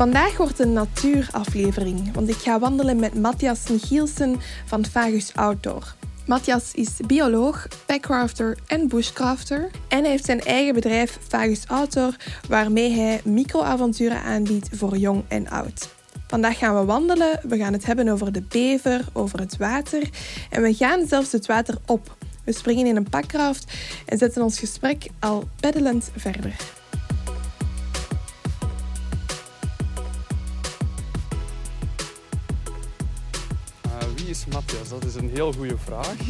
Vandaag wordt een natuuraflevering, want ik ga wandelen met Matthias Michielsen van Fagus Outdoor. Matthias is bioloog, backcrafter en bushcrafter. En hij heeft zijn eigen bedrijf Fagus Outdoor, waarmee hij microavonturen aanbiedt voor jong en oud. Vandaag gaan we wandelen, we gaan het hebben over de bever, over het water en we gaan zelfs het water op. We springen in een pakraft en zetten ons gesprek al peddelend verder. Is Matthias? Dat is een heel goede vraag.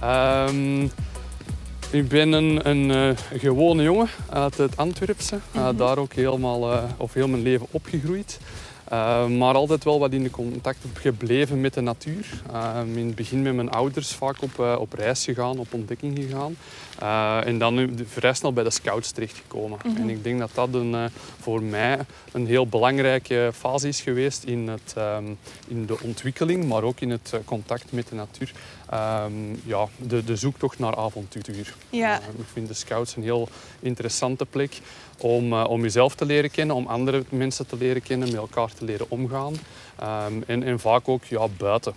Ehm, ik ben een, een uh, gewone jongen uit het Antwerpse. Uh, Daar ook helemaal, uh, of heel mijn leven opgegroeid. Maar altijd wel wat in de contact gebleven met de natuur. Ehm, in het begin met mijn ouders vaak op, op reis gegaan, op ontdekking gegaan. en dan nu vrij snel bij de scouts terechtgekomen. Mm En ik denk dat dat een, voor mij een heel belangrijke fase is geweest in, het, um, in de ontwikkeling, maar ook in het contact met de natuur. Um, ja, de, de zoektocht naar avontuur. Ja. Uh, ik vind de scouts een heel interessante plek om, uh, om jezelf te leren kennen, om andere mensen te leren kennen, met elkaar te leren omgaan. Um, en, en vaak ook ja, buiten.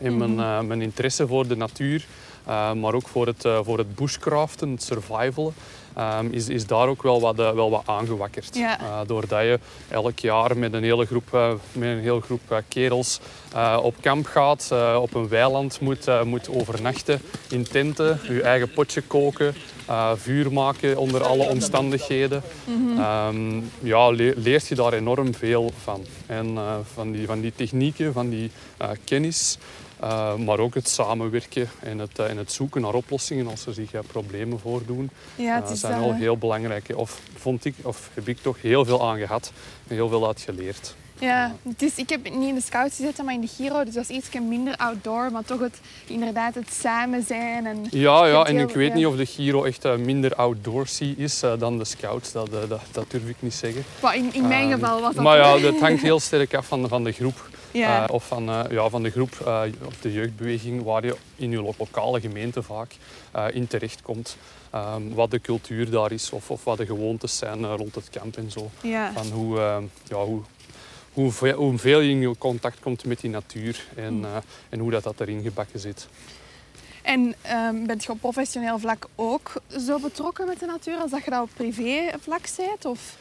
En mijn, uh, mijn interesse voor de natuur, maar ook voor het, voor het bushcraften, het survivalen, um, is, is daar ook wel wat, uh, wel wat aangewakkerd. Ja. Uh, doordat je elk jaar met een hele groep, uh, met een hele groep kerels op kamp gaat, op een weiland moet, moet overnachten in tenten, je eigen potje koken, vuur maken onder alle omstandigheden. Mm -hmm. um, ja, le leert je daar enorm veel van. En van, die, van die technieken, van die kennis. Uh, maar ook het samenwerken en het, uh, en het zoeken naar oplossingen als er zich uh, problemen voordoen. Ja, het is zijn wel heel belangrijk. Of, vond ik, of heb ik toch heel veel aan gehad en heel veel uit geleerd. Ja, dus ik heb niet in de scouts gezeten, maar in de Giro. Dus dat was iets minder outdoor, maar toch het, inderdaad het samen zijn. En ja, ja, en heel, ik weet ja. niet of de Giro echt minder outdoorsy is uh, dan de scouts. Dat, uh, dat, dat, durf ik niet zeggen. Maar in, in mijn geval was dat Maar ja, dat hangt heel sterk af van, van de groep. Ja. of van, ja, van de groep of de jeugdbeweging waar je in je lokale gemeente vaak in terechtkomt. Um, wat de cultuur daar is of, of wat de gewoontes zijn rond het kamp en zo. Ja. Van hoe, ja, hoe hoeveel, hoeveel je in contact komt met die natuur en, uh, en hoe dat, dat erin gebakken zit. En um, bent je op professioneel vlak ook zo betrokken met de natuur als dat je dat op privé vlak bent? Of?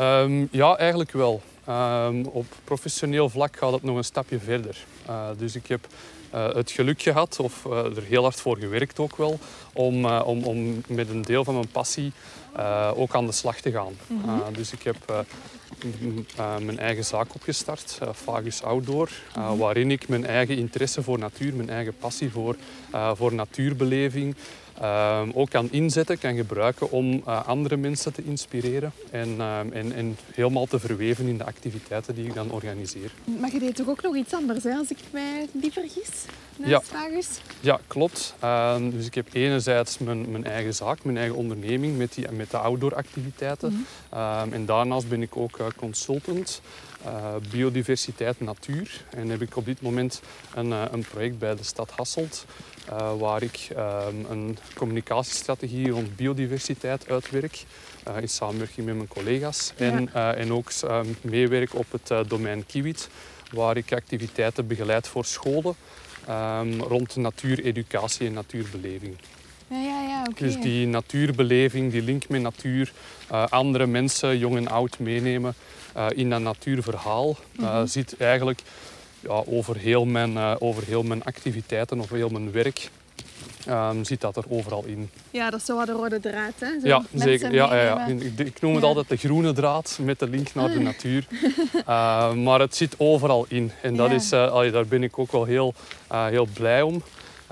Um, ja, eigenlijk wel. Um, op professioneel vlak gaat het nog een stapje verder. Uh, dus ik heb uh, het geluk gehad, of uh, er heel hard voor gewerkt ook wel, om, om, om met een deel van mijn passie ook aan de slag te gaan. Mm -hmm. dus ik heb mijn eigen zaak opgestart, Fagus Outdoor, mm -hmm. waarin ik mijn eigen interesse voor natuur, mijn eigen passie voor, voor natuurbeleving ook kan inzetten, kan gebruiken om andere mensen te inspireren en, en, en, helemaal te verweven in de activiteiten die ik dan organiseer. Maar je deed toch ook nog iets anders, hè, als ik mij niet vergis? Ja. Ja, klopt. Ehm, dus ik heb enerzijds mijn, mijn, eigen zaak, mijn eigen onderneming met, die, met de outdoor-activiteiten. Mm -hmm. en daarnaast ben ik ook consultant uh, biodiversiteit natuur. En heb ik op dit moment een, uh, een project bij de stad Hasselt, uh, waar ik um, een communicatiestrategie rond biodiversiteit uitwerk. in samenwerking met mijn collega's. Ja. En, en ook meewerk op het domein Kiwit, waar ik activiteiten begeleid voor scholen. Um, rond natuureducatie en natuurbeleving. Ja, ja, ja. Dus die natuurbeleving, die link met natuur, andere mensen, jong en oud, meenemen in dat natuurverhaal, mm -hmm. zit eigenlijk ja, over, heel mijn, over heel mijn activiteiten of heel mijn werk. Um, zit dat er overal in. Ja, dat is zo wat de rode draad, hè? Zo ja, zeker. Ja, ja, ja. Ik, ik noem het ja. altijd de groene draad met de link naar de natuur. uh, maar het zit overal in. En dat is, uh, allee, daar ben ik ook wel heel, uh, heel blij om.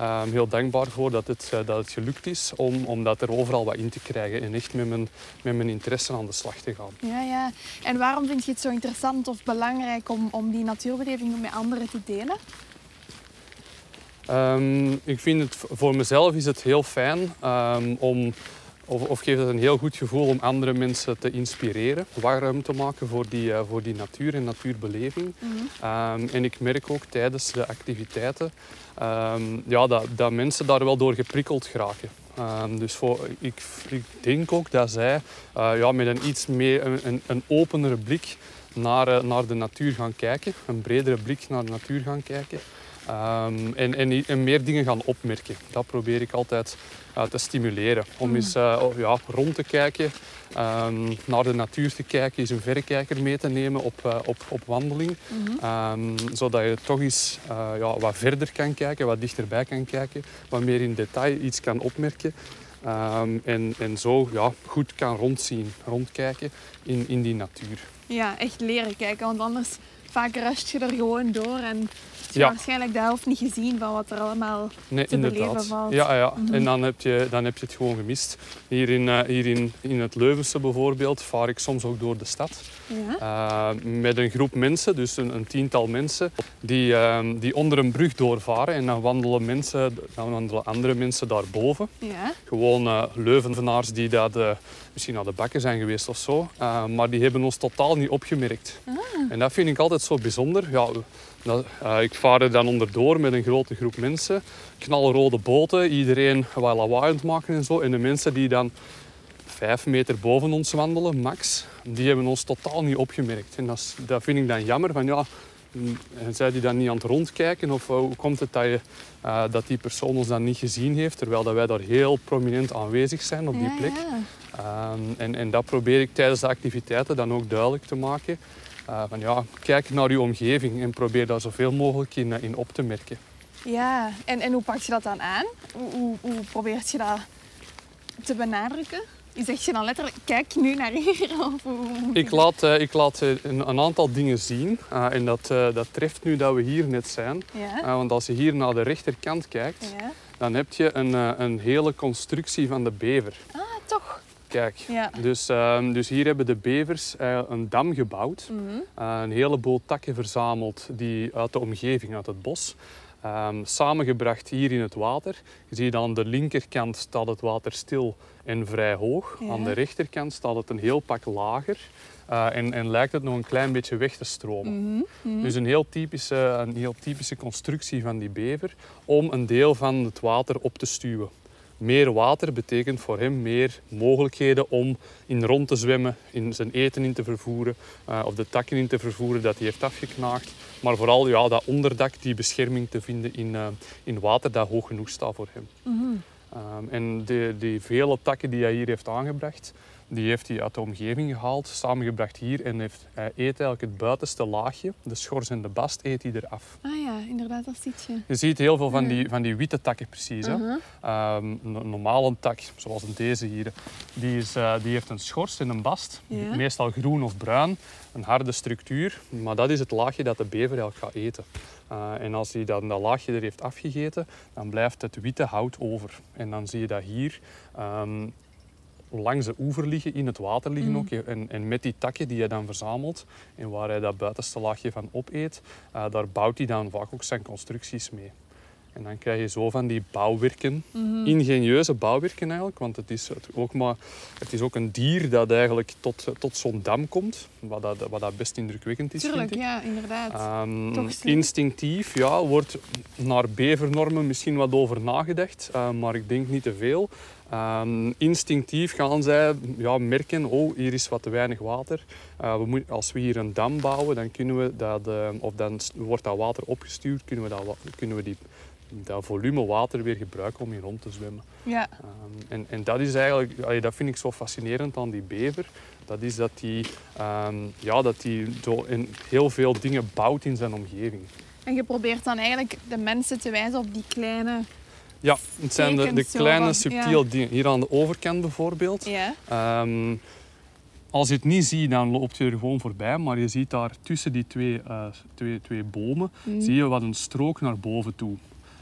Ehm, heel dankbaar voor dat het, dat het gelukt is om, om dat er overal wat in te krijgen en echt met mijn, met mijn interesse aan de slag te gaan. Ja, ja. En waarom vind je het zo interessant of belangrijk om, om die natuurbeleving met anderen te delen? Um, ik vind het voor mezelf is het heel fijn um, om of, of geeft het een heel goed gevoel om andere mensen te inspireren, warm te maken voor die, uh, voor die natuur en natuurbeleving. Mm -hmm. um, en ik merk ook tijdens de activiteiten um, ja, dat, dat mensen daar wel door geprikkeld geraken. Um, dus voor, ik, ik, denk ook dat zij uh, ja, met een iets meer een, een openere blik naar, uh, naar de natuur gaan kijken, een bredere blik naar de natuur gaan kijken. Um, en, en, en, meer dingen gaan opmerken. Dat probeer ik altijd uh, te stimuleren. Om eens uh, ja, rond te kijken, um, naar de natuur te kijken, eens een verrekijker mee te nemen op, uh, op, op wandeling. Mm -hmm. um, zodat je toch eens ja, wat verder kan kijken, wat dichterbij kan kijken, wat meer in detail iets kan opmerken. en, en zo ja, goed kan rondzien, rondkijken in, in die natuur. Ja, echt leren kijken, want anders vaak rust je er gewoon door en ja. waarschijnlijk de helft niet gezien van wat er allemaal nee, te inderdaad. beleven valt. Ja, ja. Mm -hmm. en dan heb, je, dan heb je het gewoon gemist. Hier in, uh, hier in, in het Leuvense bijvoorbeeld vaar ik soms ook door de stad. Ja. Uh, met een groep mensen, dus een, een tiental mensen, die, uh, die onder een brug doorvaren. En dan wandelen, mensen, dan wandelen andere mensen daarboven. Ja. Gewoon uh, Leuvenaars die dat, misschien naar de bakken zijn geweest of zo. maar die hebben ons totaal niet opgemerkt. Ah. En dat vind ik altijd zo bijzonder. Ja, ik vaar er dan onderdoor met een grote groep mensen. Knalrode boten, iedereen wat lawaai aan het maken en zo. En de mensen die dan vijf meter boven ons wandelen, max, die hebben ons totaal niet opgemerkt. En dat, is, dat vind ik dan jammer. Van, ja, zijn die dan niet aan het rondkijken? Of hoe komt het dat, je, uh, dat die persoon ons dan niet gezien heeft, terwijl dat wij daar heel prominent aanwezig zijn op die Ja, plek? ja. Um, en, en dat probeer ik tijdens de activiteiten dan ook duidelijk te maken. Uh, van, ja, kijk naar je omgeving en probeer daar zoveel mogelijk in, uh, in op te merken. Ja, en, en hoe pak je dat dan aan? Hoe, hoe, hoe probeert je dat te benadrukken? Zeg je dan letterlijk, kijk nu naar hier? Of hoe, hoe- Ik laat, uh, ik laat een, een aantal dingen zien. En dat, dat treft nu dat we hier net zijn. Ja, want als je hier naar de rechterkant kijkt, ja. dan heb je een, een hele constructie van de bever. Ah, toch. Kijk, Ja. dus, ehm, dus hier hebben de bevers uh, een dam gebouwd. Mhm. Uh, een heleboel takken verzameld die uit de omgeving, uit het bos. Ehm, samengebracht hier in het water. Je ziet aan de linkerkant staat het water stil en vrij hoog. Ja. Aan de rechterkant staat het een heel pak lager. Uh, en, en lijkt het nog een klein beetje weg te stromen. Mhm, mhm. Dus een heel, typische, een heel typische constructie van die bever om een deel van het water op te stuwen. Meer water betekent voor hem meer mogelijkheden om in rond te zwemmen, in zijn eten in te vervoeren uh, of de takken in te vervoeren dat hij heeft afgeknaagd. Maar vooral ja, dat onderdak, die bescherming te vinden in, uh, in water dat hoog genoeg staat voor hem. Mhm. Um, en de, die vele takken die hij hier heeft aangebracht, die heeft hij uit de omgeving gehaald, samengebracht hier en heeft, hij eet eigenlijk het buitenste laagje, de schors en de bast, eet hij eraf. Ah ja, inderdaad, dat ziet je. Je ziet heel veel van die, van die witte takken precies. Hè? Ehm, een normale tak, zoals deze hier, die, is, eh, die heeft een schors en een bast. Ja. Meestal groen of bruin, een harde structuur. Maar dat is het laagje dat de bever eigenlijk gaat eten. Uh, en als hij dan dat laagje er heeft afgegeten, dan blijft het witte hout over. En dan zie je dat hier ehm, langs de oever liggen, in het water liggen Mm. ook. En, en met die takken die hij dan verzamelt en waar hij dat buitenste laagje van opeet, eh, daar bouwt hij dan vaak ook zijn constructies mee. En dan krijg je zo van die bouwwerken, Mhm. ingenieuze bouwwerken eigenlijk, want het is, ook maar, het is ook een dier dat eigenlijk tot, tot zo'n dam komt, wat dat, wat dat best indrukwekkend is, Tuurlijk, vind ik. ja, inderdaad. Ehm, instinctief, ja, wordt naar bevernormen misschien wat over nagedacht, eh, maar ik denk niet te veel. Ehm, instinctief gaan zij ja, merken, oh, hier is wat te weinig water. Eh, we moet, als we hier een dam bouwen, dan kunnen we dat, eh, of dan wordt dat water opgestuurd, kunnen we dat, kunnen we die, dat volume water weer gebruiken om hier rond te zwemmen. Ja, Ehm, en, en dat is eigenlijk, allee, dat vind ik zo fascinerend aan die bever. Dat is dat hij ehm, ja, dat die heel veel dingen bouwt in zijn omgeving. en je probeert dan eigenlijk de mensen te wijzen op die kleine... Ja, het zijn de, de kleine subtiele dingen. Hier aan de overkant bijvoorbeeld. Ja, Ehm, als je het niet ziet, dan loopt je er gewoon voorbij. Maar je ziet daar tussen die twee, eh, twee, twee bomen, Mhm. zie je wat een strook naar boven toe.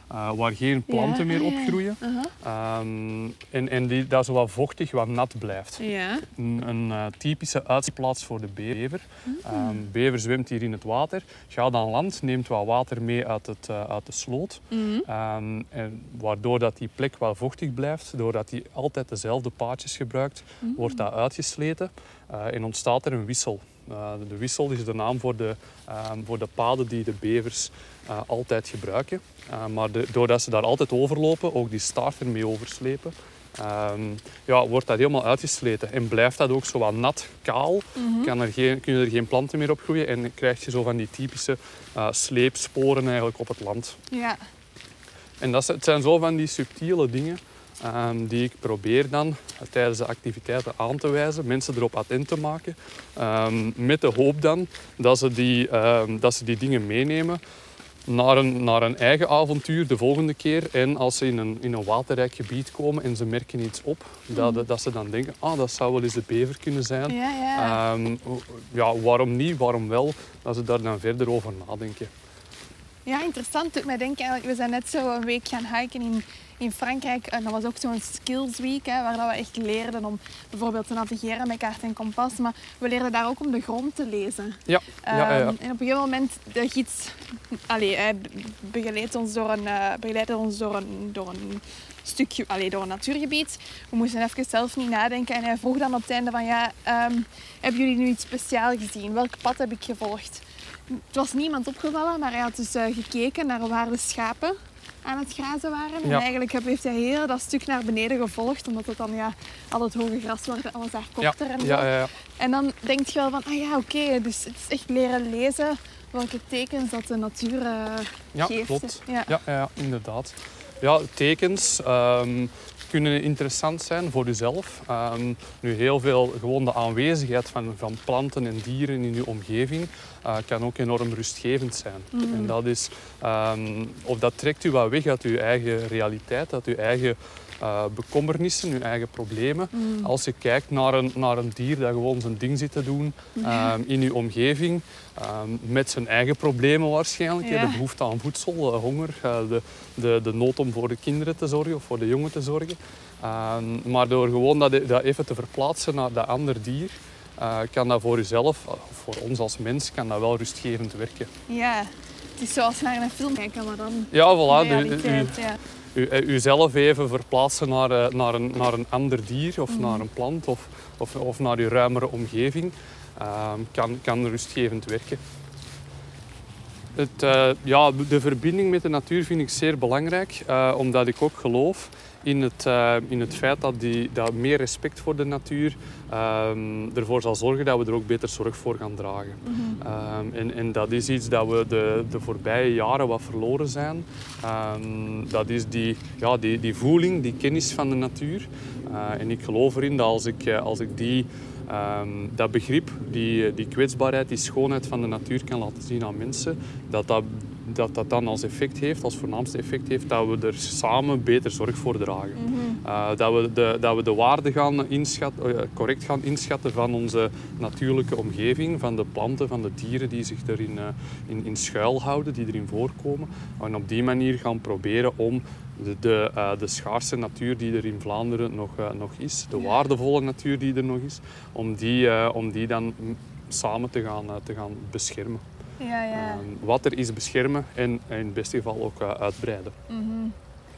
Eh, waar geen planten Ja, meer ah, opgroeien. Uh-huh. Ehm, en en die, dat zo wat vochtig, wat nat blijft. Ja. Een, een eh, typische uitplaats voor de bever. Ehm, bever zwemt hier in het water, gaat aan land, neemt wat water mee uit, het, eh, uit de sloot. Mhm. Ehm, en waardoor dat die plek wel vochtig blijft, doordat hij altijd dezelfde paadjes gebruikt, wordt dat uitgesleten en ontstaat er een wissel. Eh, de wissel is de naam voor de, ehm, voor de paden die de bevers eh, altijd gebruiken. Eh, maar de- doordat ze daar altijd overlopen, ook die staart ermee overslepen, ehm, ja, wordt dat helemaal uitgesleten. En blijft dat ook zo wat nat, kaal, kan er geen, kunnen er geen planten meer op groeien en krijg je zo van die typische sleepsporen eigenlijk op het land. Ja. En dat, het zijn zo van die subtiele dingen ehm, die ik probeer dan tijdens de activiteiten aan te wijzen, mensen erop attent te maken, ehm, met de hoop dan dat ze die, ehm, dat ze die dingen meenemen naar een, naar een eigen avontuur de volgende keer. En als ze in een, in een waterrijk gebied komen en ze merken iets op, dat, dat ze dan denken, ah, dat zou wel eens de bever kunnen zijn. Ja, ja. Ja, waarom niet, waarom wel, dat ze daar dan verder over nadenken. Ja, interessant. Doet mij denken eigenlijk, we zijn net zo een week gaan hiken in, in Frankrijk. En dat was ook zo'n skills week, hè, waar dat we echt leerden om bijvoorbeeld te navigeren met kaart en kompas. Maar we leerden daar ook om de grond te lezen. Ja, ja, ja, ja. Ehm, En op een gegeven moment, de gids allee, hij begeleidt ons door een, eh, begeleidde ons door een, door een stukje, allee, door een natuurgebied. We moesten even zelf niet nadenken. En hij vroeg dan op het einde van, ja, ehm, hebben jullie nu iets speciaals gezien? Welk pad heb ik gevolgd? Het was niemand opgevallen, maar hij had dus eh, gekeken naar waar de schapen aan het grazen waren. En Ja. eigenlijk heeft hij heel dat stuk naar beneden gevolgd, omdat het dan ja, al het hoge gras was, was daar Ja, korter en zo. ja, ja, ja. En dan denk je wel van, ah ja, oké, dus het is echt leren lezen welke tekens dat de natuur eh, Ja, geeft. klopt. Ja. Ja, ja, ja, inderdaad. Ja, tekens ehm, kunnen interessant zijn voor jezelf. Ehm, nu heel veel, gewoon de aanwezigheid van, van planten en dieren in je omgeving eh, kan ook enorm rustgevend zijn. En dat is, ehm, of dat trekt u wat weg uit uw eigen realiteit, uit uw eigen eh, bekommernissen, uw eigen problemen. Als je kijkt naar een, naar een dier dat gewoon zijn ding zit te doen ehm, in uw omgeving, ehm, met zijn eigen problemen waarschijnlijk. Ja. De behoefte aan voedsel, eh, honger, eh, de, de, de nood om voor de kinderen te zorgen of voor de jongen te zorgen. Ehm, maar door gewoon dat, dat even te verplaatsen naar dat ander dier, kan dat voor jezelf, of voor ons als mens, kan dat wel rustgevend werken. Ja, het is zoals naar een film kijken, maar dan Ja, voilà. Ja. U, u- uzelf even verplaatsen naar, eh, naar, een, naar een ander dier of naar een plant of, of, of naar uw ruimere omgeving ehm, kan, kan rustgevend werken. Het, eh, ja, de verbinding met de natuur vind ik zeer belangrijk, eh, omdat ik ook geloof in het, eh, in het feit dat, die, dat meer respect voor de natuur ehm, ervoor zal zorgen dat we er ook beter zorg voor gaan dragen. Ehm, en, en dat is iets dat we de, de voorbije jaren wat verloren zijn. Ehm, dat is die, ja, die, die voeling, die kennis van de natuur. En ik geloof erin dat als ik, als ik die, ehm, dat begrip, die, die kwetsbaarheid, die schoonheid van de natuur kan laten zien aan mensen, dat dat, dat, dat dan als effect heeft, als voornaamste effect heeft, dat we er samen beter zorg voor dragen. Eh, dat, we de, dat we de waarde gaan inschatten, eh, correct gaan inschatten van onze natuurlijke omgeving, van de planten, van de dieren die zich erin eh, in, in schuil houden, die erin voorkomen. En op die manier gaan proberen om de, de, eh, de schaarse natuur die er in Vlaanderen nog, eh, nog is, de waardevolle natuur die er nog is, om die, eh, om die dan samen te gaan, te gaan beschermen. Ja, ja. Ehm, wat er is beschermen en in het beste geval ook uitbreiden.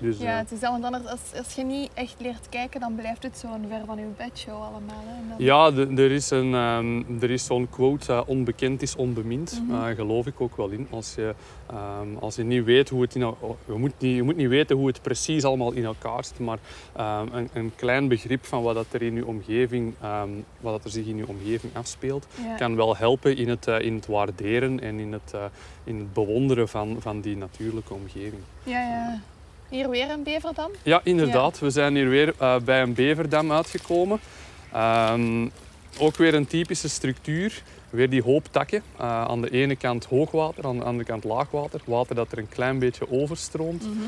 Dus, ja, eh, het is dat, want anders, als, als je niet echt leert kijken, dan blijft het zo'n ver van je bedshow allemaal. Hè. En dan- Ja, de- er is, een, ehm, er is zo'n quote, eh, onbekend is onbemind. Daar geloof ik ook wel in. Als je, ehm, als je niet weet hoe het in oh, je, moet niet, je moet niet weten hoe het precies allemaal in elkaar zit, maar ehm, een, een klein begrip van wat dat er, in je omgeving, wat dat er zich in je omgeving afspeelt, Ja. kan wel helpen in het, in het waarderen en in het, in het bewonderen van, van die natuurlijke omgeving. ja, ja. Hier weer een bever dan? Ja, inderdaad. We zijn hier weer eh, bij een beverdam uitgekomen. Ehm, ook weer een typische structuur. Weer die hoop takken. Uh, aan de ene kant hoogwater, aan de andere kant laagwater. Water dat er een klein beetje overstroomt. Mm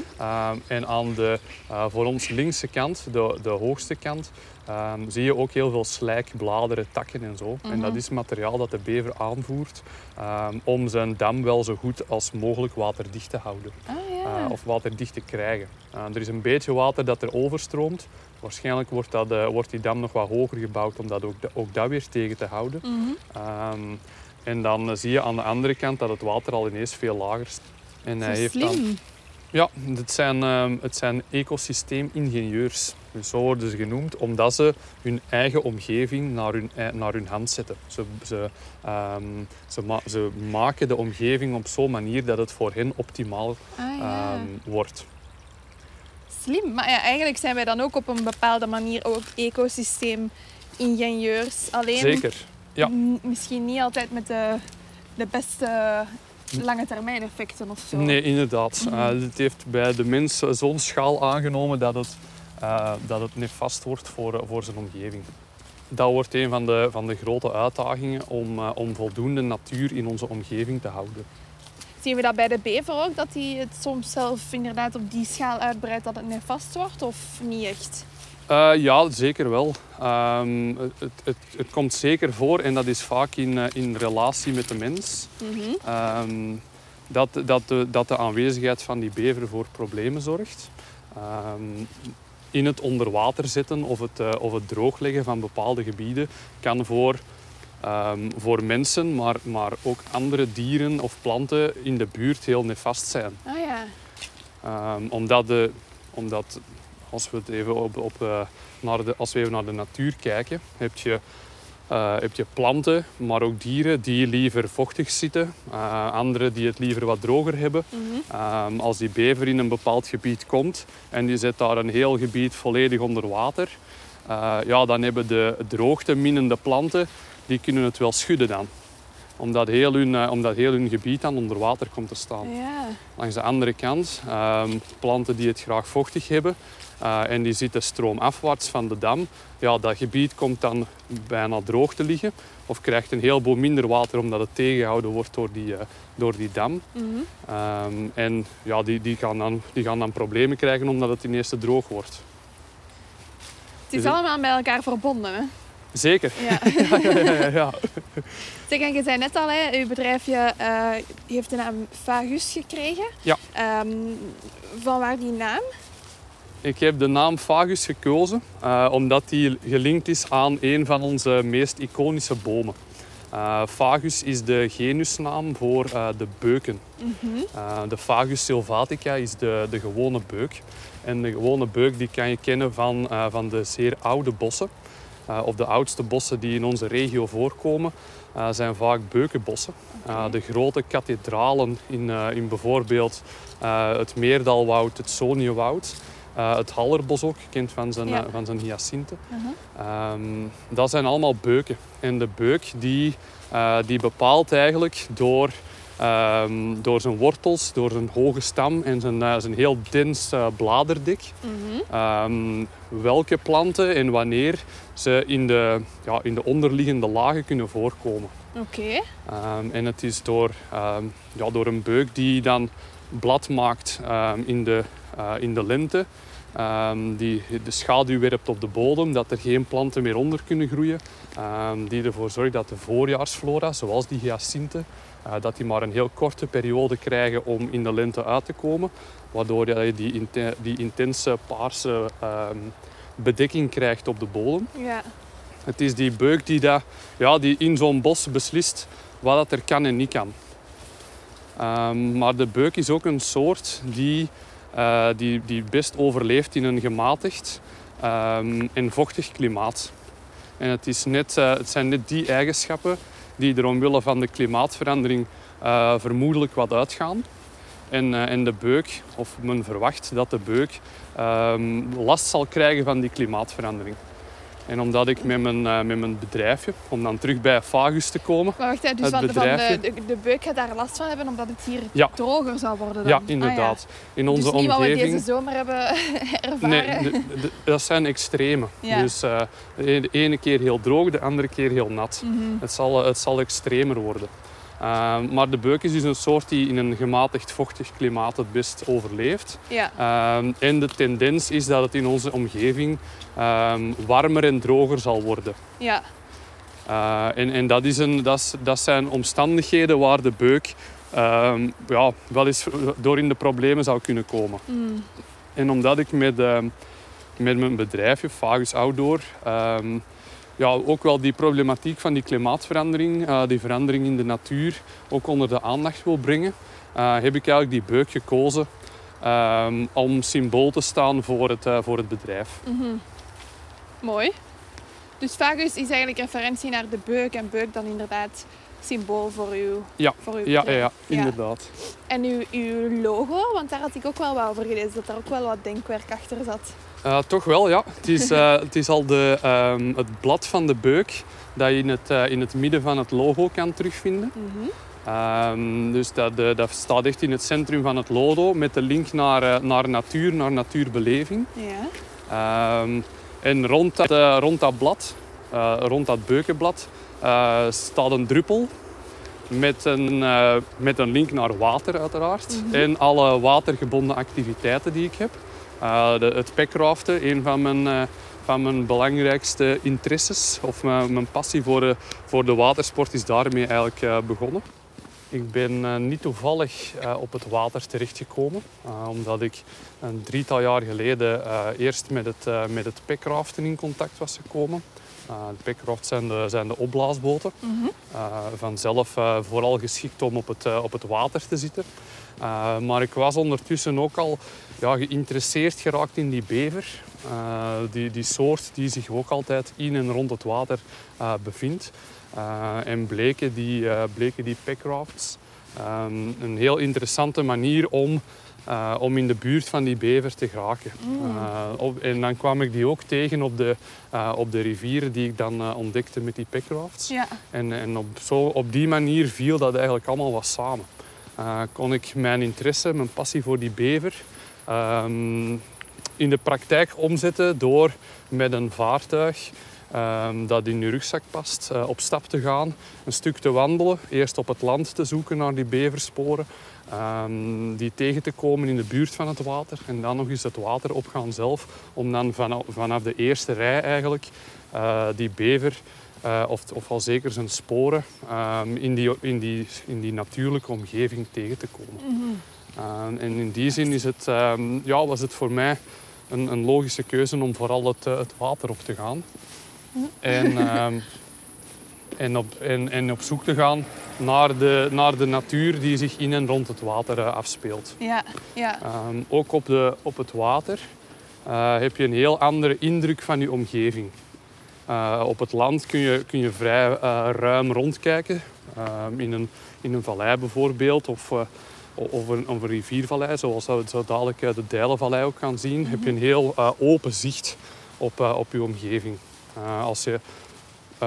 en aan de uh, voor ons linkse kant, de, de hoogste kant, um, zie je ook heel veel slijk, bladeren, takken en zo. Mm -hmm. En dat is materiaal dat de bever aanvoert um, om zijn dam wel zo goed als mogelijk waterdicht te houden. Ah, ja. uh, of waterdicht te krijgen. er is een beetje water dat er overstroomt. Waarschijnlijk wordt, dat, uh, wordt die dam nog wat hoger gebouwd om dat ook, ook dat weer tegen te houden. Mm -hmm. um, en dan zie je aan de andere kant dat het water al ineens veel lager is. En hij heeft dan... Ja, het zijn, um, het zijn ecosysteemingenieurs. Dus zo worden ze genoemd, omdat ze hun eigen omgeving naar hun, naar hun hand zetten. Ze, ze, um, ze, ma ze maken de omgeving op zo'n manier dat het voor hen optimaal ah, ja. um, wordt. Slim, maar ja, eigenlijk zijn wij dan ook op een bepaalde manier ook ecosysteemingenieurs. Alleen Zeker, ja. misschien niet altijd met de, de beste lange termijn effecten of zo. Nee, inderdaad. Mm. Uh, het heeft bij de mens zo'n schaal aangenomen dat het, uh, dat het nefast wordt voor, voor zijn omgeving. Dat wordt een van de, van de grote uitdagingen om, uh, om voldoende natuur in onze omgeving te houden. Zien we dat bij de bever ook, dat hij het soms zelf inderdaad op die schaal uitbreidt dat het nefast wordt, of niet echt? Uh, ja, zeker wel. Um, het, het, het, komt zeker voor en dat is vaak in, uh, in relatie met de mens. Mm -hmm. um, dat, dat, de, dat de aanwezigheid van die bever voor problemen zorgt. Um, in het onder water zetten of het, uh, of het droogleggen van bepaalde gebieden kan voor, voor mensen, maar, maar ook andere dieren of planten in de buurt heel nefast zijn. Ah ja. omdat, de, omdat als we, het even op, op, uh, naar de, als we even naar de natuur kijken, heb je, uh, heb je planten, maar ook dieren die liever vochtig zitten. Uh, andere die het liever wat droger hebben. Mm -hmm. um, als die bever in een bepaald gebied komt en die zet daar een heel gebied volledig onder water, ja, dan hebben de droogteminnende planten, die kunnen het wel schudden dan omdat heel hun, uh, omdat heel hun gebied dan onder water komt te staan. Ja. Langs de andere kant, um, planten die het graag vochtig hebben uh, en die zitten stroomafwaarts van de dam, ja, dat gebied komt dan bijna droog te liggen of krijgt een heleboel minder water omdat het tegengehouden wordt door die, uh, door die dam. Mm -hmm. um, en ja, die, die, gaan dan, die gaan dan problemen krijgen omdat het ineens te droog wordt. Het is dus allemaal met elkaar verbonden, hè? Zeker. Ja. ja. Zeg, en je zei net al, hè, uw bedrijfje uh, heeft de naam Fagus gekregen. Ja. Um, van waar die naam? Ik heb de naam Fagus gekozen uh, omdat die gelinkt is aan een van onze meest iconische bomen. Uh, Fagus is de genusnaam voor uh, de beuken. Mm -hmm. de Fagus sylvatica is de, de gewone beuk. En de gewone beuk die kan je kennen van, van de zeer oude bossen. Of de oudste bossen die in onze regio voorkomen, zijn vaak beukenbossen. Okay. de grote kathedralen in, in bijvoorbeeld het Meerdalwoud, het Soniewoud. Uh, het Hallerbos ook, gekend van zijn, Ja. uh, van zijn hyacinten. Uh -huh. Ehm, dat zijn allemaal beuken. En de beuk die, uh, die bepaalt eigenlijk door, ehm, door zijn wortels, door zijn hoge stam en zijn, uh, zijn heel dens uh, bladerdik, Mhm. ehm, welke planten en wanneer ze in de, ja, in de onderliggende lagen kunnen voorkomen. Oké. Ehm, en het is door, ja, door een beuk die dan blad maakt in, de, uh, in de lente, die de schaduw werpt op de bodem, dat er geen planten meer onder kunnen groeien, die ervoor zorgt dat de voorjaarsflora, zoals die hyacinten, dat die maar een heel korte periode krijgen om in de lente uit te komen, waardoor je die, die intense paarse ehm, bedekking krijgt op de bodem. Ja. Het is die beuk die, dat, ja, die in zo'n bos beslist wat dat er kan en niet kan. Um, maar de beuk is ook een soort die, uh, die, die best overleeft in een gematigd um, en vochtig klimaat. En het, is net, uh, het zijn net die eigenschappen die er omwille van de klimaatverandering uh, vermoedelijk wat uitgaan. En, en de beuk, of men verwacht dat de beuk um, last zal krijgen van die klimaatverandering. En omdat ik met mijn, uh, met mijn bedrijfje, om dan terug bij Fagus te komen. Maar wacht, hè, dus het van, van bedrijfje. de, de, de beuk gaat daar last van hebben omdat het hier Ja. droger zou worden dan? Ja, Ah, inderdaad. In onze dus niet wat we deze zomer hebben ervaren. Nee, de- dat zijn extreme. Ja. Dus eh, de de ene keer heel droog, de andere keer heel nat. Mhm. Het, zal, eh, het zal extremer worden. Uh, maar de beuk is dus een soort die in een gematigd vochtig klimaat het best overleeft. Ja. Um, en de tendens is dat het in onze omgeving um, warmer en droger zal worden. ja. Uh, en en dat, is een, dat, is- dat zijn omstandigheden waar de beuk um, ja, wel eens door in de problemen zou kunnen komen. Mm. En omdat ik met, met mijn bedrijfje, Fagus Outdoor, ja, ook wel die problematiek van die klimaatverandering, uh, die verandering in de natuur, ook onder de aandacht wil brengen, uh, heb ik eigenlijk die beuk gekozen um, om symbool te staan voor het, uh, voor het bedrijf. Mhm. Mooi. Dus Fagus is eigenlijk referentie naar de beuk en beuk dan inderdaad symbool voor uw, Ja. voor uw Ja, ja, bedrijf. ja, inderdaad. En uw, uw logo, want daar had ik ook wel wat over gelezen, dat daar ook wel wat denkwerk achter zat. Uh, toch wel, ja. Het is, uh, het is al de, um, het blad van de beuk dat je in het, uh, in het midden van het logo kan terugvinden. Mhm. Um, dus dat, dat staat echt in het centrum van het logo met de link naar, naar natuur, naar natuurbeleving. Ja. Um, en rond dat, rond dat blad, rond dat beukenblad, staat een druppel met een, uh, met een link naar water uiteraard. Mhm. En alle watergebonden activiteiten die ik heb. Uh, de, het pekraften, een van mijn, uh, van mijn belangrijkste interesses. Of mijn, mijn passie voor, de, voor de watersport is daarmee eigenlijk begonnen. Ik ben niet toevallig op het water terechtgekomen, omdat ik een drietal jaar geleden eerst met het, met het pekraften in contact was gekomen. De zijn de, zijn de opblaasboten. Mhm. Vanzelf vooral geschikt om op het, op het water te zitten. Uh, maar ik was ondertussen ook al ja, geïnteresseerd geraakt in die bever. Uh, die, die soort die zich ook altijd in en rond het water uh, bevindt. En bleken die, bleken die packrafts um, een heel interessante manier om, om in de buurt van die bever te geraken. Mm. Op, en dan kwam ik die ook tegen op de, op de rivieren die ik dan ontdekte met die packrafts. Ja. En, en op, zo, op die manier viel dat eigenlijk allemaal wat samen. Uh, kon ik mijn interesse, mijn passie voor die bever um, in de praktijk omzetten door met een vaartuig um, dat in je rugzak past, uh, op stap te gaan, een stuk te wandelen, eerst op het land te zoeken naar die beversporen, um, die tegen te komen in de buurt van het water en dan nog eens het water opgaan zelf, om dan vanaf, vanaf de eerste rij eigenlijk uh, die bever uh, of, of al zeker zijn sporen um, in, die, in, die, in die natuurlijke omgeving tegen te komen. Uh, en in die zin is het, um, ja, was het voor mij een, een logische keuze om vooral het, uh, het water op te gaan. En, um, en, op, en, en op zoek te gaan naar de, naar de natuur die zich in en rond het water uh, afspeelt. Ja, ja. Ook op, de, op het water heb je een heel andere indruk van je omgeving. Uh, op het land kun je, kun je vrij uh, ruim rondkijken. Uh, in, een, in een vallei bijvoorbeeld, of, uh, of, een, of een riviervallei, zoals we zo dadelijk de Dijlenvallei ook gaan zien, mm -hmm. heb je een heel open zicht op, op je omgeving. Als je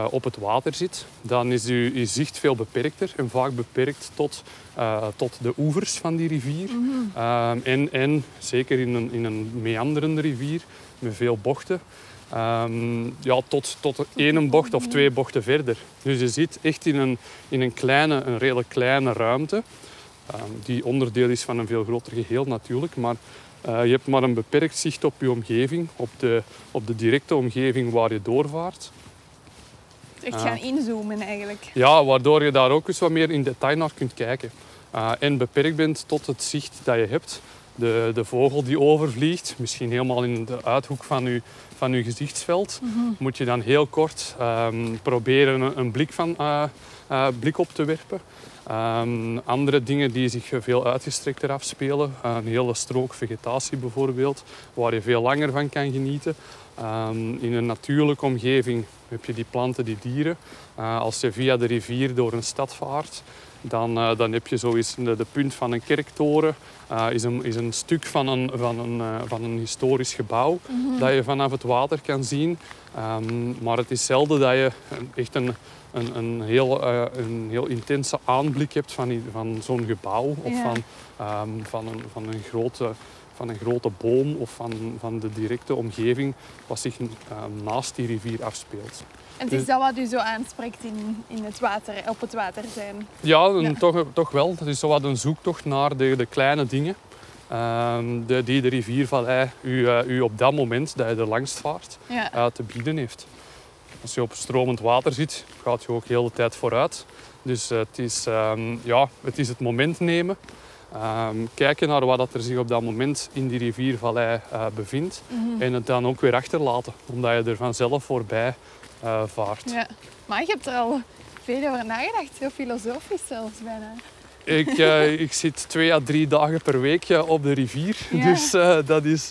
op het water zit, dan is je, je zicht veel beperkter en vaak beperkt tot, uh, tot de oevers van die rivier. Mm -hmm. uh, en, en zeker in een, in een meanderende rivier met veel bochten, um, ja, tot, tot één bocht of twee bochten verder. Dus je zit echt in een, in een, kleine, een redelijk kleine ruimte, um, die onderdeel is van een veel groter geheel natuurlijk, maar uh, je hebt maar een beperkt zicht op je omgeving, op de, op de directe omgeving waar je doorvaart. Echt gaan inzoomen eigenlijk. Ja, waardoor je daar ook eens wat meer in detail naar kunt kijken. Uh, en beperkt bent tot het zicht dat je hebt. De, de vogel die overvliegt, misschien helemaal in de uithoek van je, van uw gezichtsveld, Mhm. mm -hmm. moet je dan heel kort um, proberen een, een blik, van, uh, uh, blik op te werpen. Um, andere dingen die zich veel uitgestrekter afspelen, een hele strook vegetatie bijvoorbeeld, waar je veel langer van kan genieten. Um, in een natuurlijke omgeving heb je die planten, die dieren. Eh, als je via de rivier door een stad vaart, dan, eh, dan heb je zoiets de, de punt van een kerktoren. eh, is, een, is een stuk van een, van een, eh, van een historisch gebouw dat je vanaf het water kan zien. Ehm, maar het is zelden dat je echt een, een, een, heel, een heel intense aanblik hebt van, van zo'n gebouw of Ja. van, ehm, van, een, van, een grote, van een grote boom of van, van de directe omgeving wat zich ehm, naast die rivier afspeelt. En het is dat wat u zo aanspreekt in, in het water, op het water zijn. Ja. Toch, toch wel. Het is zo wat een zoektocht naar de, de kleine dingen ehm, de, die de riviervallei u, eh, u op dat moment dat je er langst vaart Ja. eh, te bieden heeft. Als je op stromend water zit, gaat je ook heel de tijd vooruit. Dus eh, het, is, ehm, ja, het is het moment nemen. Ehm, kijken naar wat dat er zich op dat moment in die riviervallei eh, bevindt. Mhm. En het dan ook weer achterlaten, omdat je er vanzelf voorbij eh, vaart. ja. Maar je hebt er al veel over nagedacht, heel filosofisch zelfs bijna. Ik, eh, ik zit twee à drie dagen per week op de rivier. Ja. Dus dat, is,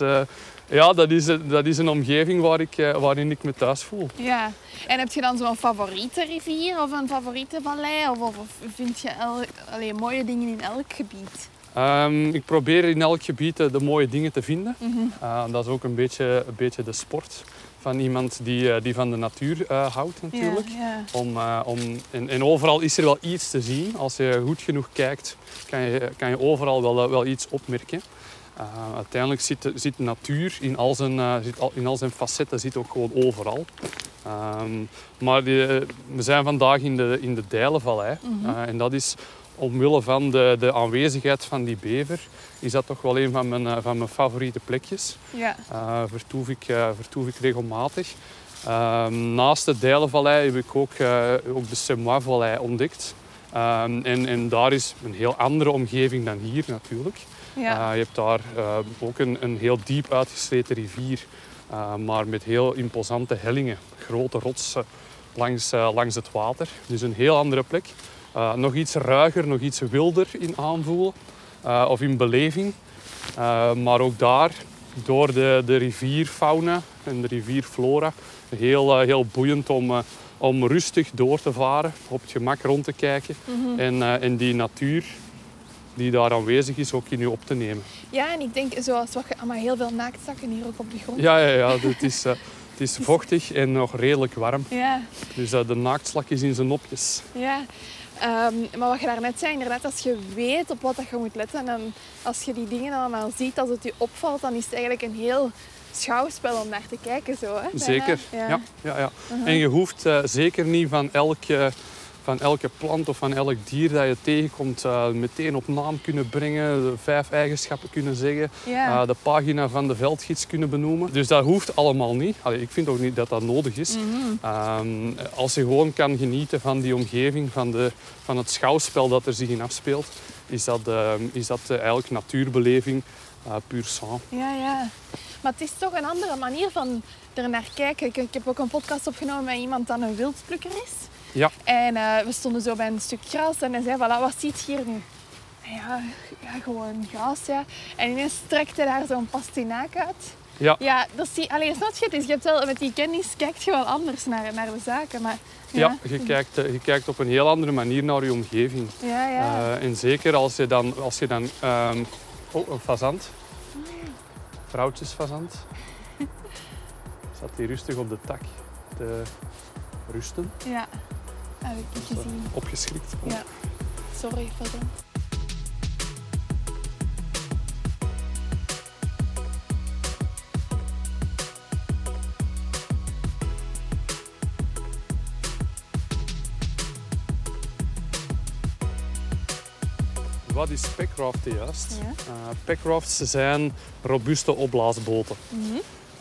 ja, dat, is, dat is een omgeving waar ik, waarin ik me thuis voel. Ja. En heb je dan zo'n favoriete rivier of een favoriete vallei? Of, of, of vind je el, allee, mooie dingen in elk gebied? Ehm, ik probeer in elk gebied eh, de mooie dingen te vinden. Mhm. Eh, dat is ook een beetje, een beetje de sport van iemand die, eh, die van de natuur houdt natuurlijk. Om, om, en, en overal is er wel iets te zien. Als je goed genoeg kijkt, kan je, kan je overal wel, wel iets opmerken. Uiteindelijk zit zit natuur in al, zijn, zit al, in al zijn facetten zit ook gewoon overal. Ehm, maar die, we zijn vandaag in de, in de Dijlenvallei. Eh, en dat is omwille van de, de aanwezigheid van die bever, is dat toch wel een van mijn, eh, van mijn favoriete plekjes. ja. Eh, vertoef, ik, vertoef ik regelmatig. Ehm, naast de Dijlenvallei heb ik ook, ook de Semois-vallei ontdekt. Ehm, en, en daar is een heel andere omgeving dan hier natuurlijk. ja. Je hebt daar ook een, een heel diep uitgesleten rivier, maar met heel imposante hellingen, grote rotsen langs, langs het water. Dus een heel andere plek. Eh, nog iets ruiger, nog iets wilder in aanvoelen eh, of in beleving. Eh, maar ook daar, door de, de rivierfauna en de rivierflora, heel, heel boeiend om, om rustig door te varen, op het gemak rond te kijken Mhm. en, en die natuur die daar aanwezig is ook in u op te nemen. ja, en ik denk zoals wat je allemaal heel veel naaktzakken hier ook op de grond. Ja, ja, ja het, is, het is vochtig en nog redelijk warm. Ja, Dus de naaktslak is in zijn nopjes. ja. Ehm, maar wat je daarnet zei, inderdaad, als je weet op wat dat je moet letten en als je die dingen allemaal ziet, als het je opvalt, dan is het eigenlijk een heel schouwspel om naar te kijken. Zo, hè? Zeker. Ja. Ja. Ja, ja. En je hoeft eh, zeker niet van elke, van elke plant of van elk dier dat je tegenkomt eh, meteen op naam kunnen brengen, de vijf eigenschappen kunnen zeggen, eh, de pagina van de veldgids kunnen benoemen. Dus dat hoeft allemaal niet. Allee, ik vind ook niet dat dat nodig is. Mhm. Ehm, als je gewoon kan genieten van die omgeving, van, de, van het schouwspel dat er zich in afspeelt, is dat, ehm, is dat eh, eigenlijk natuurbeleving puur sang. Ja, ja. Maar het is toch een andere manier van er naar kijken. Ik, ik heb ook een podcast opgenomen met iemand dat een wildplukker is. Ja. En eh, we stonden zo bij een stuk gras en hij zei, voilà, wat ziet hier nu? Ja, ja, gewoon gras, ja. En ineens trekt hij daar zo'n pastinaak uit. Ja, Ja, dat zie Allee, snap je? Dus je hebt wel, met die kennis kijkt je wel anders naar, naar de zaken. Maar, ja. je, kijkt, eh, je kijkt op een heel andere manier naar je omgeving. Ja, ja. Eh, en zeker als je dan, als je dan ehm, oh, een fazant, vrouwtjesfazant, zat hier rustig op de tak te rusten, ja. Heb ik niet gezien. opgeschrikt. Ja. Sorry, pardon. Wat is packraften juist? Ja. Packrafts zijn robuuste opblaasboten. Mhm.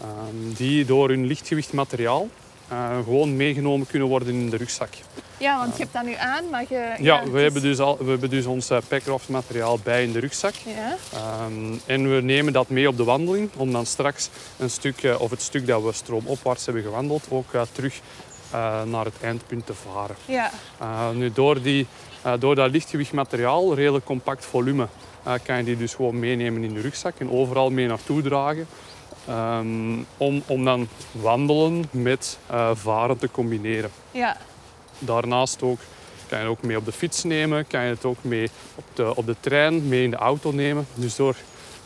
Ehm, die door hun lichtgewicht materiaal eh, gewoon meegenomen kunnen worden in de rugzak. Ja, want je hebt dat nu aan, maar je... Ja, we, is- hebben dus al, we hebben dus ons eh, packraft materiaal bij in de rugzak. Ja. Ehm, en we nemen dat mee op de wandeling om dan straks een stuk, eh, of het stuk dat we stroomopwaarts hebben gewandeld, ook eh, terug naar het eindpunt te varen. Ja. Nu, door, die, door dat lichtgewicht materiaal, redelijk compact volume, kan je die dus gewoon meenemen in de rugzak en overal mee naartoe dragen. Ehm, om, om dan wandelen met varen te combineren. Ja. Daarnaast ook kan je het ook mee op de fiets nemen, kan je het ook mee op de, op de trein, mee in de auto nemen. Dus door,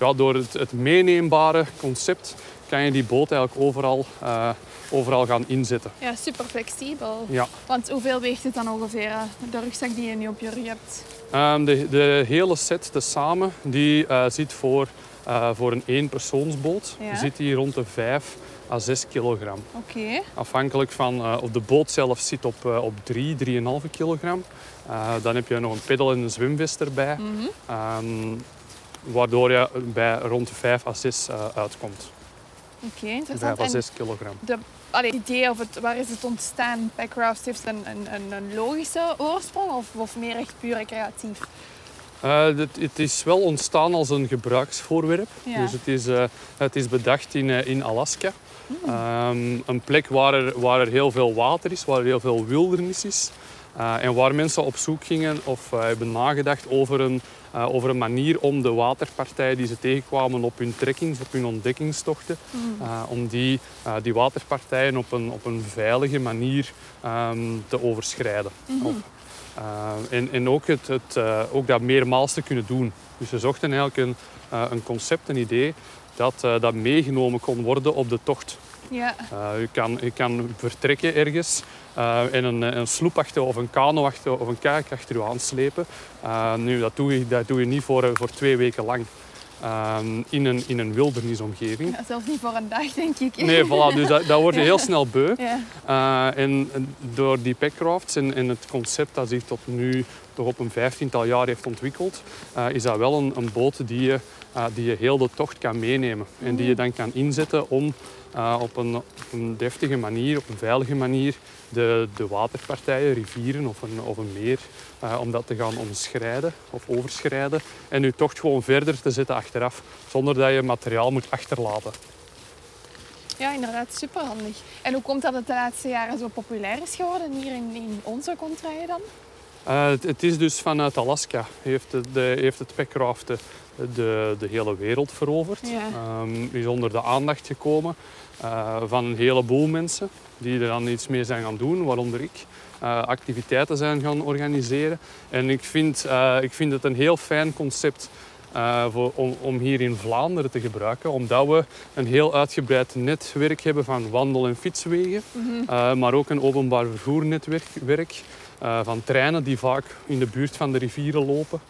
ja, door het, het meeneembare concept kan je die boot eigenlijk overal, eh, overal gaan inzetten. Ja, super flexibel. Ja. Want hoeveel weegt het dan ongeveer, eh, de rugzak die je nu op je rug hebt? Ehm, de, de hele set tezamen die, eh, zit voor, eh, voor een eenpersoonsboot Ja. zit die rond de 5 à 6 kilogram. Oké. Afhankelijk van, eh, of de boot zelf zit op, eh, op 3, 3,5 kilogram. Eh, dan heb je nog een peddel en een zwemvest erbij. Mhm. Ehm, waardoor je bij rond de 5 à 6 eh, uitkomt. Oké, 5 interessant. à En 6 kilogram. de, allee, het idee of het, waar is het ontstaan? Packraft heeft een, een, een, logische oorsprong of, of meer echt puur recreatief? Eh, het, het is wel ontstaan als een gebruiksvoorwerp. Ja. Dus het is, eh, het is bedacht in, eh, in Alaska. Ehm, een plek waar er, waar er heel veel water is, waar er heel veel wildernis is. Eh, en waar mensen op zoek gingen of eh, hebben nagedacht over een, eh, over een manier om de waterpartijen die ze tegenkwamen op hun trekkings, op hun ontdekkingstochten, eh, om die, die waterpartijen op een, op een veilige manier ehm, te overschrijden. Eh, en, en ook, het, het, ook dat meermaals te kunnen doen. Dus we zochten eigenlijk een, een concept, een idee, dat, eh, dat meegenomen kon worden op de tocht. Ja. Uh, je, kan, je kan vertrekken ergens eh, en een, een sloep achter of een kano achter of een kajak achter je aanslepen. Uh, nu, dat doe je, dat doe je niet voor, eh, voor twee weken lang uh, in, een, in een wildernisomgeving. ja, zelfs niet voor een dag, denk ik. Nee, voilà, dus dat, dat word je heel snel beu. Ja. Uh, en en door die packrafts en, en het concept dat zich tot nu toch op een vijftiental jaar heeft ontwikkeld, uh, is dat wel een, een boot die je, uh, die je heel de tocht kan meenemen. En die je dan kan inzetten om uh, op, een, op een deftige manier, op een veilige manier, de, de waterpartijen, rivieren of een, of een meer, om dat te gaan omschrijden of overschrijden. En je tocht gewoon verder te zetten achteraf, zonder dat je materiaal moet achterlaten. Ja, inderdaad, superhandig. En hoe komt dat het de laatste jaren zo populair is geworden hier in, in onze contraien dan? Uh, het, het, is dus vanuit Alaska heeft, de, de, heeft het packraft de, de, de, hele wereld veroverd. Ja. Um, is onder de aandacht gekomen uh, van een heleboel mensen die er dan iets mee zijn gaan doen, waaronder ik. Uh, activiteiten zijn gaan organiseren. En ik vind, ik vind het een heel fijn concept uh, voor, om, om, hier in Vlaanderen te gebruiken. Omdat we een heel uitgebreid netwerk hebben van wandel- en fietswegen. Mhm. Mm -hmm. uh, maar ook een openbaar vervoernetwerk werk, uh, van treinen die vaak in de buurt van de rivieren lopen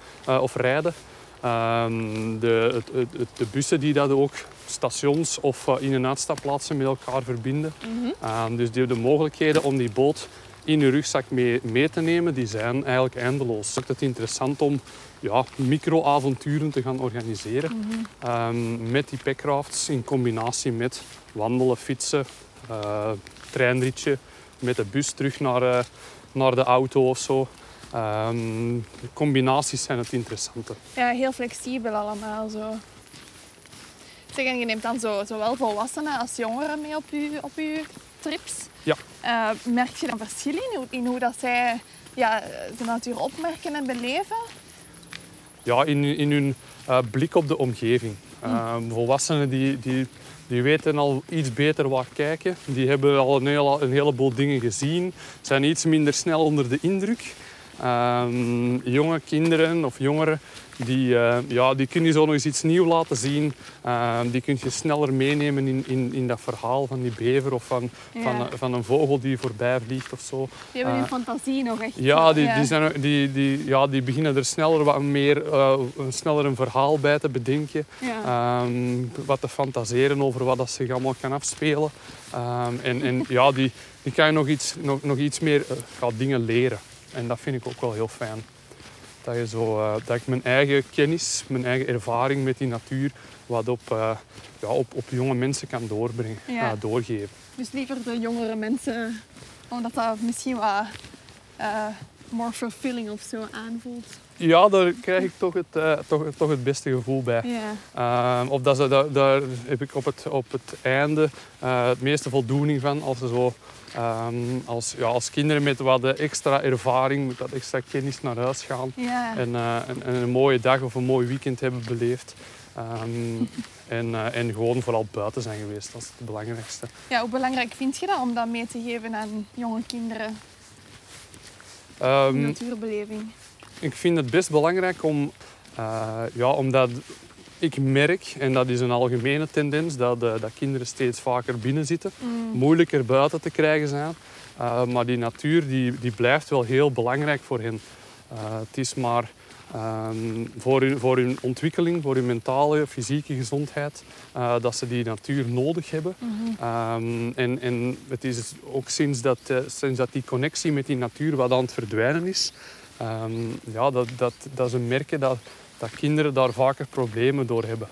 of rijden. De, het, het, de, bussen die dat ook stations of in- en uitstapplaatsen met elkaar verbinden. Mhm. Mm -hmm. dus die, de mogelijkheden om die boot in je rugzak mee, mee te nemen, die zijn eigenlijk eindeloos. Het is interessant om ja, micro-avonturen te gaan organiseren. Mhm. Mm -hmm. um, met die packrafts in combinatie met wandelen, fietsen, uh, treinritje, met de bus terug naar, uh, naar de auto of zo. Um, de combinaties zijn het interessante. Ja, heel flexibel allemaal zo. Zeg, en je neemt dan zo, zowel volwassenen als jongeren mee op je, op je trips. Ja. Uh, merk je dan verschil in, hoe, in hoe dat zij ja, de natuur opmerken en beleven? Ja, in, in hun uh, blik op de omgeving. Uh, volwassenen die, die, die weten al iets beter waar kijken. Die hebben al een, hele, een heleboel dingen gezien. Zijn iets minder snel onder de indruk. Um, jonge kinderen of jongeren, die, uh, ja, die kun je zo nog eens iets nieuws laten zien. Uh, die kun je sneller meenemen in, in, in dat verhaal van die bever of van, ja. van, van, een vogel die voorbij vliegt of zo. Die hebben hun fantasie nog echt. Ja, die, ja. Die, zijn, die, die, ja, die beginnen er sneller wat meer, sneller een verhaal bij te bedenken. Ja. Um, wat te fantaseren over wat dat zich allemaal kan afspelen. Um, en en ja, die, die kan je nog iets, nog, nog iets meer dingen leren. En dat vind ik ook wel heel fijn. Dat, je zo, uh, dat ik mijn eigen kennis, mijn eigen ervaring met die natuur wat op, uh, ja, op, op jonge mensen kan doorbrengen, ja. uh, doorgeven. Dus liever de jongere mensen, omdat dat misschien wat more fulfilling of zo aanvoelt. Ja, daar krijg ik toch het, toch, toch het beste gevoel bij. Ja. of dat ze, daar, daar heb ik op het, op het einde het meeste voldoening van als ze zo Um, als, ja, als kinderen met wat extra ervaring, met wat extra kennis naar huis gaan. En, en, en, een mooie dag of een mooi weekend hebben beleefd. Um, En, eh, en gewoon vooral buiten zijn geweest, dat is het belangrijkste. Ja, hoe belangrijk vind je dat om dat mee te geven aan jonge kinderen, Ehm, natuurbeleving? Ik vind het best belangrijk om, eh, ja, omdat ik merk, en dat is een algemene tendens, dat, eh, dat kinderen steeds vaker binnen zitten, Mm. moeilijker buiten te krijgen zijn. Uh, maar die natuur die, die blijft wel heel belangrijk voor hen. Het is maar ehm, voor, hun, voor hun ontwikkeling, voor hun mentale, fysieke gezondheid, dat ze die natuur nodig hebben. Um, en, en het is ook sinds dat, eh, sinds dat die connectie met die natuur wat aan het verdwijnen is, um, ja, dat, dat, dat ze merken dat, dat kinderen daar vaker problemen door hebben.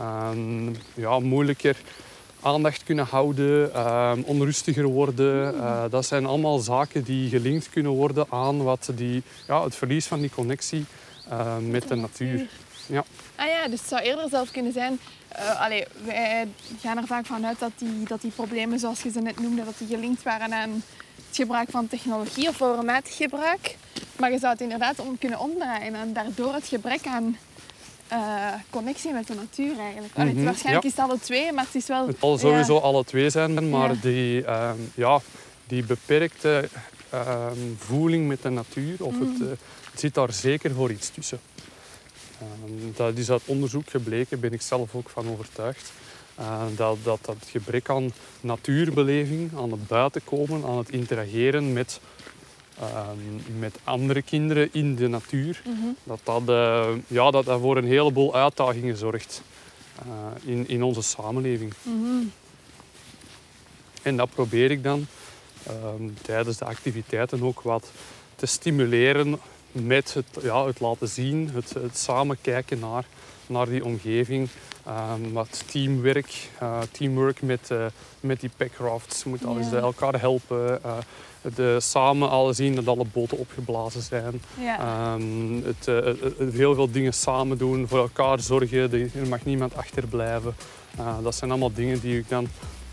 Um, ja, moeilijker aandacht kunnen houden, uh, onrustiger worden. Uh, dat zijn allemaal zaken die gelinkt kunnen worden aan wat die, ja, het verlies van die connectie uh, met de natuur. Ja. Ah ja, dus het zou eerder zelf kunnen zijn... Uh, allee, wij gaan er vaak vanuit dat die, dat die problemen, zoals je ze net noemde, dat die gelinkt waren aan het gebruik van technologie of overmatig gebruik. Maar je zou het inderdaad om kunnen omdraaien en daardoor het gebrek aan uh, connectie met de natuur eigenlijk. Allee, Mm -hmm, waarschijnlijk ja. is het alle twee, maar het is wel... Het zal sowieso ja. alle twee zijn, maar Ja. die, uh, ja, die beperkte uh, voeling met de natuur, of Mm. het, uh, het zit daar zeker voor iets tussen. Ehm, dat is uit onderzoek gebleken, ben ik zelf ook van overtuigd. Uh, dat, dat dat gebrek aan natuurbeleving, aan het buiten komen, aan het interageren met, uh, met andere kinderen in de natuur, Mm -hmm. dat, dat, uh, ja, dat dat voor een heleboel uitdagingen zorgt uh, in, in onze samenleving. Mm -hmm. En dat probeer ik dan um, tijdens de activiteiten ook wat te stimuleren met het, ja, het laten zien, het, het samen kijken naar, naar die omgeving. Um, wat teamwerk, uh, teamwork met, met die packrafts. moet alles Ja. elkaar helpen. De, samen al zien dat alle boten opgeblazen zijn. Ja. Um, het, heel veel dingen samen doen, voor elkaar zorgen. Er mag niemand achterblijven. Uh, dat zijn allemaal dingen die ik dan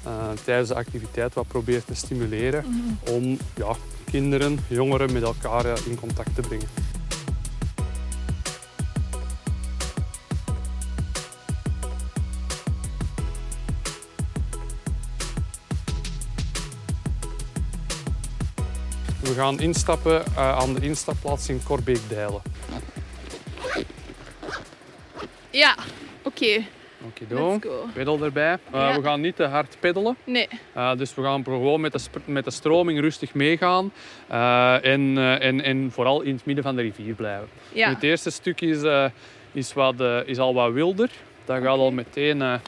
uh, tijdens de activiteit wat probeer te stimuleren. Mm -hmm. Om ja, kinderen, jongeren met elkaar in contact te brengen. Gaan instappen uh, aan de instapplaats in Korbeek-Dijlen. Ja, oké. Oké, peddel erbij. Uh, ja. We gaan niet te hard peddelen. Nee. Uh, dus we gaan gewoon met de, met de stroming rustig meegaan. Uh, en, en, en vooral in het midden van de rivier blijven. Ja. Het eerste stuk is, is, wat, is al wat wilder. Dat gaat al meteen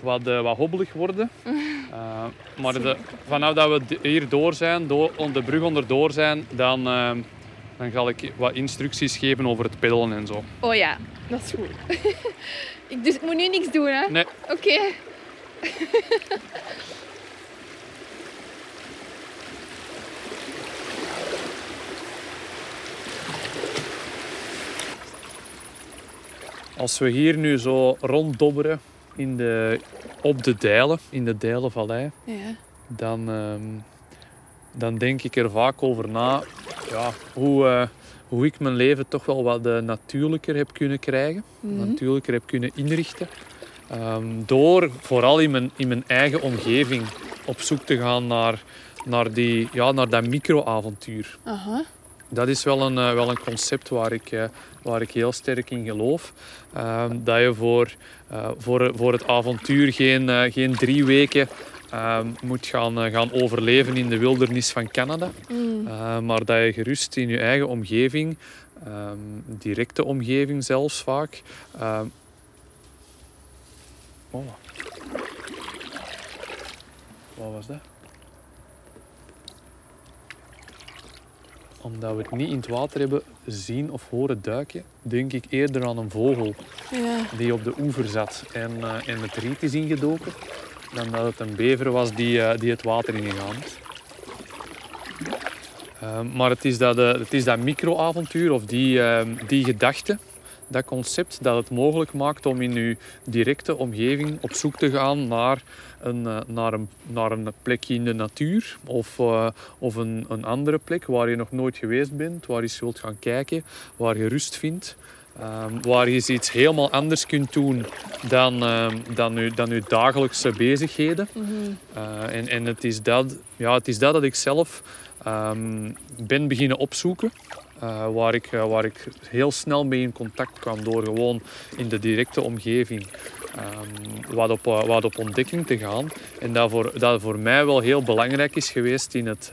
wat, wat hobbelig worden. Uh, maar de, vanaf dat we hier door zijn, door, de brug onderdoor zijn, dan, uh, dan ga ik wat instructies geven over het peddelen en zo. Oh ja, dat is goed. ik, dus ik moet nu niks doen, hè? Nee. Oké. Okay. Als we hier nu zo ronddobberen in de, op de Dijlen, in de Dijlenvallei, ja. dan, um, dan denk ik er vaak over na ja, hoe, uh, hoe ik mijn leven toch wel wat uh, natuurlijker heb kunnen krijgen, Mhm. mm -hmm. natuurlijker heb kunnen inrichten. Um, door vooral in mijn, in mijn eigen omgeving op zoek te gaan naar, naar, die, ja, naar dat micro-avontuur. -huh. Dat is wel een, uh, wel een concept waar ik, uh, waar ik heel sterk in geloof. Uh, dat je voor, voor, voor het avontuur geen, geen drie weken moet gaan, gaan overleven in de wildernis van Canada. Mm. maar dat je gerust in je eigen omgeving, um, directe omgeving zelfs vaak. oh. Wat was dat? Omdat we het niet in het water hebben zien of horen duiken, denk ik eerder aan een vogel ja. die op de oever zat en, uh, en het riet is ingedoken, dan dat het een bever was die, uh, die het water ingegaan is. Uh, maar het is dat, het is dat micro-avontuur of die, die gedachte, dat concept, dat het mogelijk maakt om in uw directe omgeving op zoek te gaan naar een, naar een, naar een plekje in de natuur of, uh, of een, een andere plek waar je nog nooit geweest bent, waar je eens wilt gaan kijken, waar je rust vindt. Ehm, waar je iets helemaal anders kunt doen dan, ehm, dan, je, dan je dagelijkse bezigheden. Eh, en en het, is dat, ja, het is dat dat ik zelf ehm, ben beginnen opzoeken. Uh, waar, ik, uh, waar ik heel snel mee in contact kwam door gewoon in de directe omgeving um, wat, op, uh, wat op ontdekking te gaan. En dat voor, dat voor mij wel heel belangrijk is geweest in het,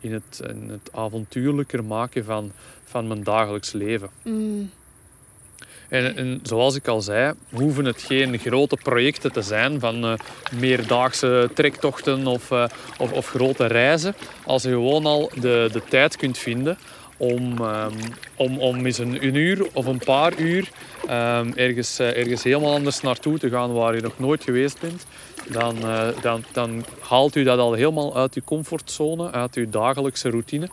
in het, in het avontuurlijker maken van, van mijn dagelijks leven. Mm. En, en, zoals ik al zei, hoeven het geen grote projecten te zijn van uh, meerdaagse trektochten of, uh, of, of, grote reizen. Als je gewoon al de, de tijd kunt vinden om, um, om, om eens een, een, uur of een paar uur um, ergens, uh, ergens helemaal anders naartoe te gaan waar je nog nooit geweest bent, dan, uh, dan, dan haalt u dat al helemaal uit uw comfortzone, uit uw dagelijkse routine.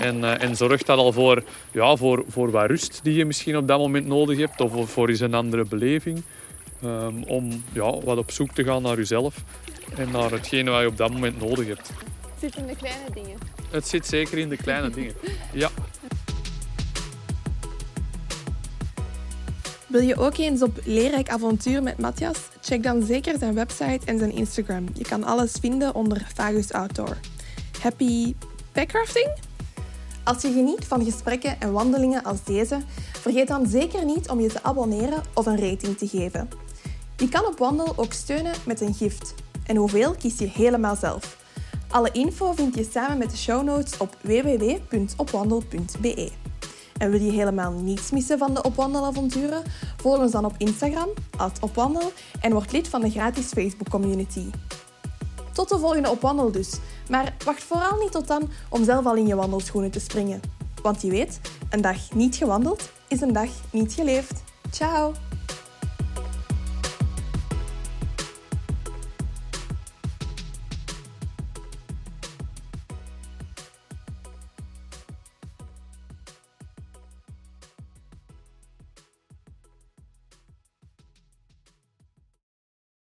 En, uh, en zorgt dat al voor, ja, voor, voor wat rust die je misschien op dat moment nodig hebt, of voor eens een andere beleving. Um, om ja, wat op zoek te gaan naar uzelf en naar hetgene wat je op dat moment nodig hebt. Het zit in de kleine dingen. Het zit zeker in de kleine dingen. Ja. Wil je ook eens op leerrijk avontuur met Matthias? Check dan zeker zijn website en zijn Instagram. Je kan alles vinden onder Fagus Outdoor. Happy backcrafting? Als je geniet van gesprekken en wandelingen als deze, vergeet dan zeker niet om je te abonneren of een rating te geven. Je kan op Wandel ook steunen met een gift. En hoeveel kies je helemaal zelf. Alle info vind je samen met de show notes op www.opwandel.be. En wil je helemaal niets missen van de Opwandelavonturen? Volg ons dan op Instagram, opwandel, en word lid van de gratis Facebook community. Tot de volgende Opwandel dus. Maar wacht vooral niet tot dan om zelf al in je wandelschoenen te springen. Want je weet, een dag niet gewandeld is een dag niet geleefd. Ciao!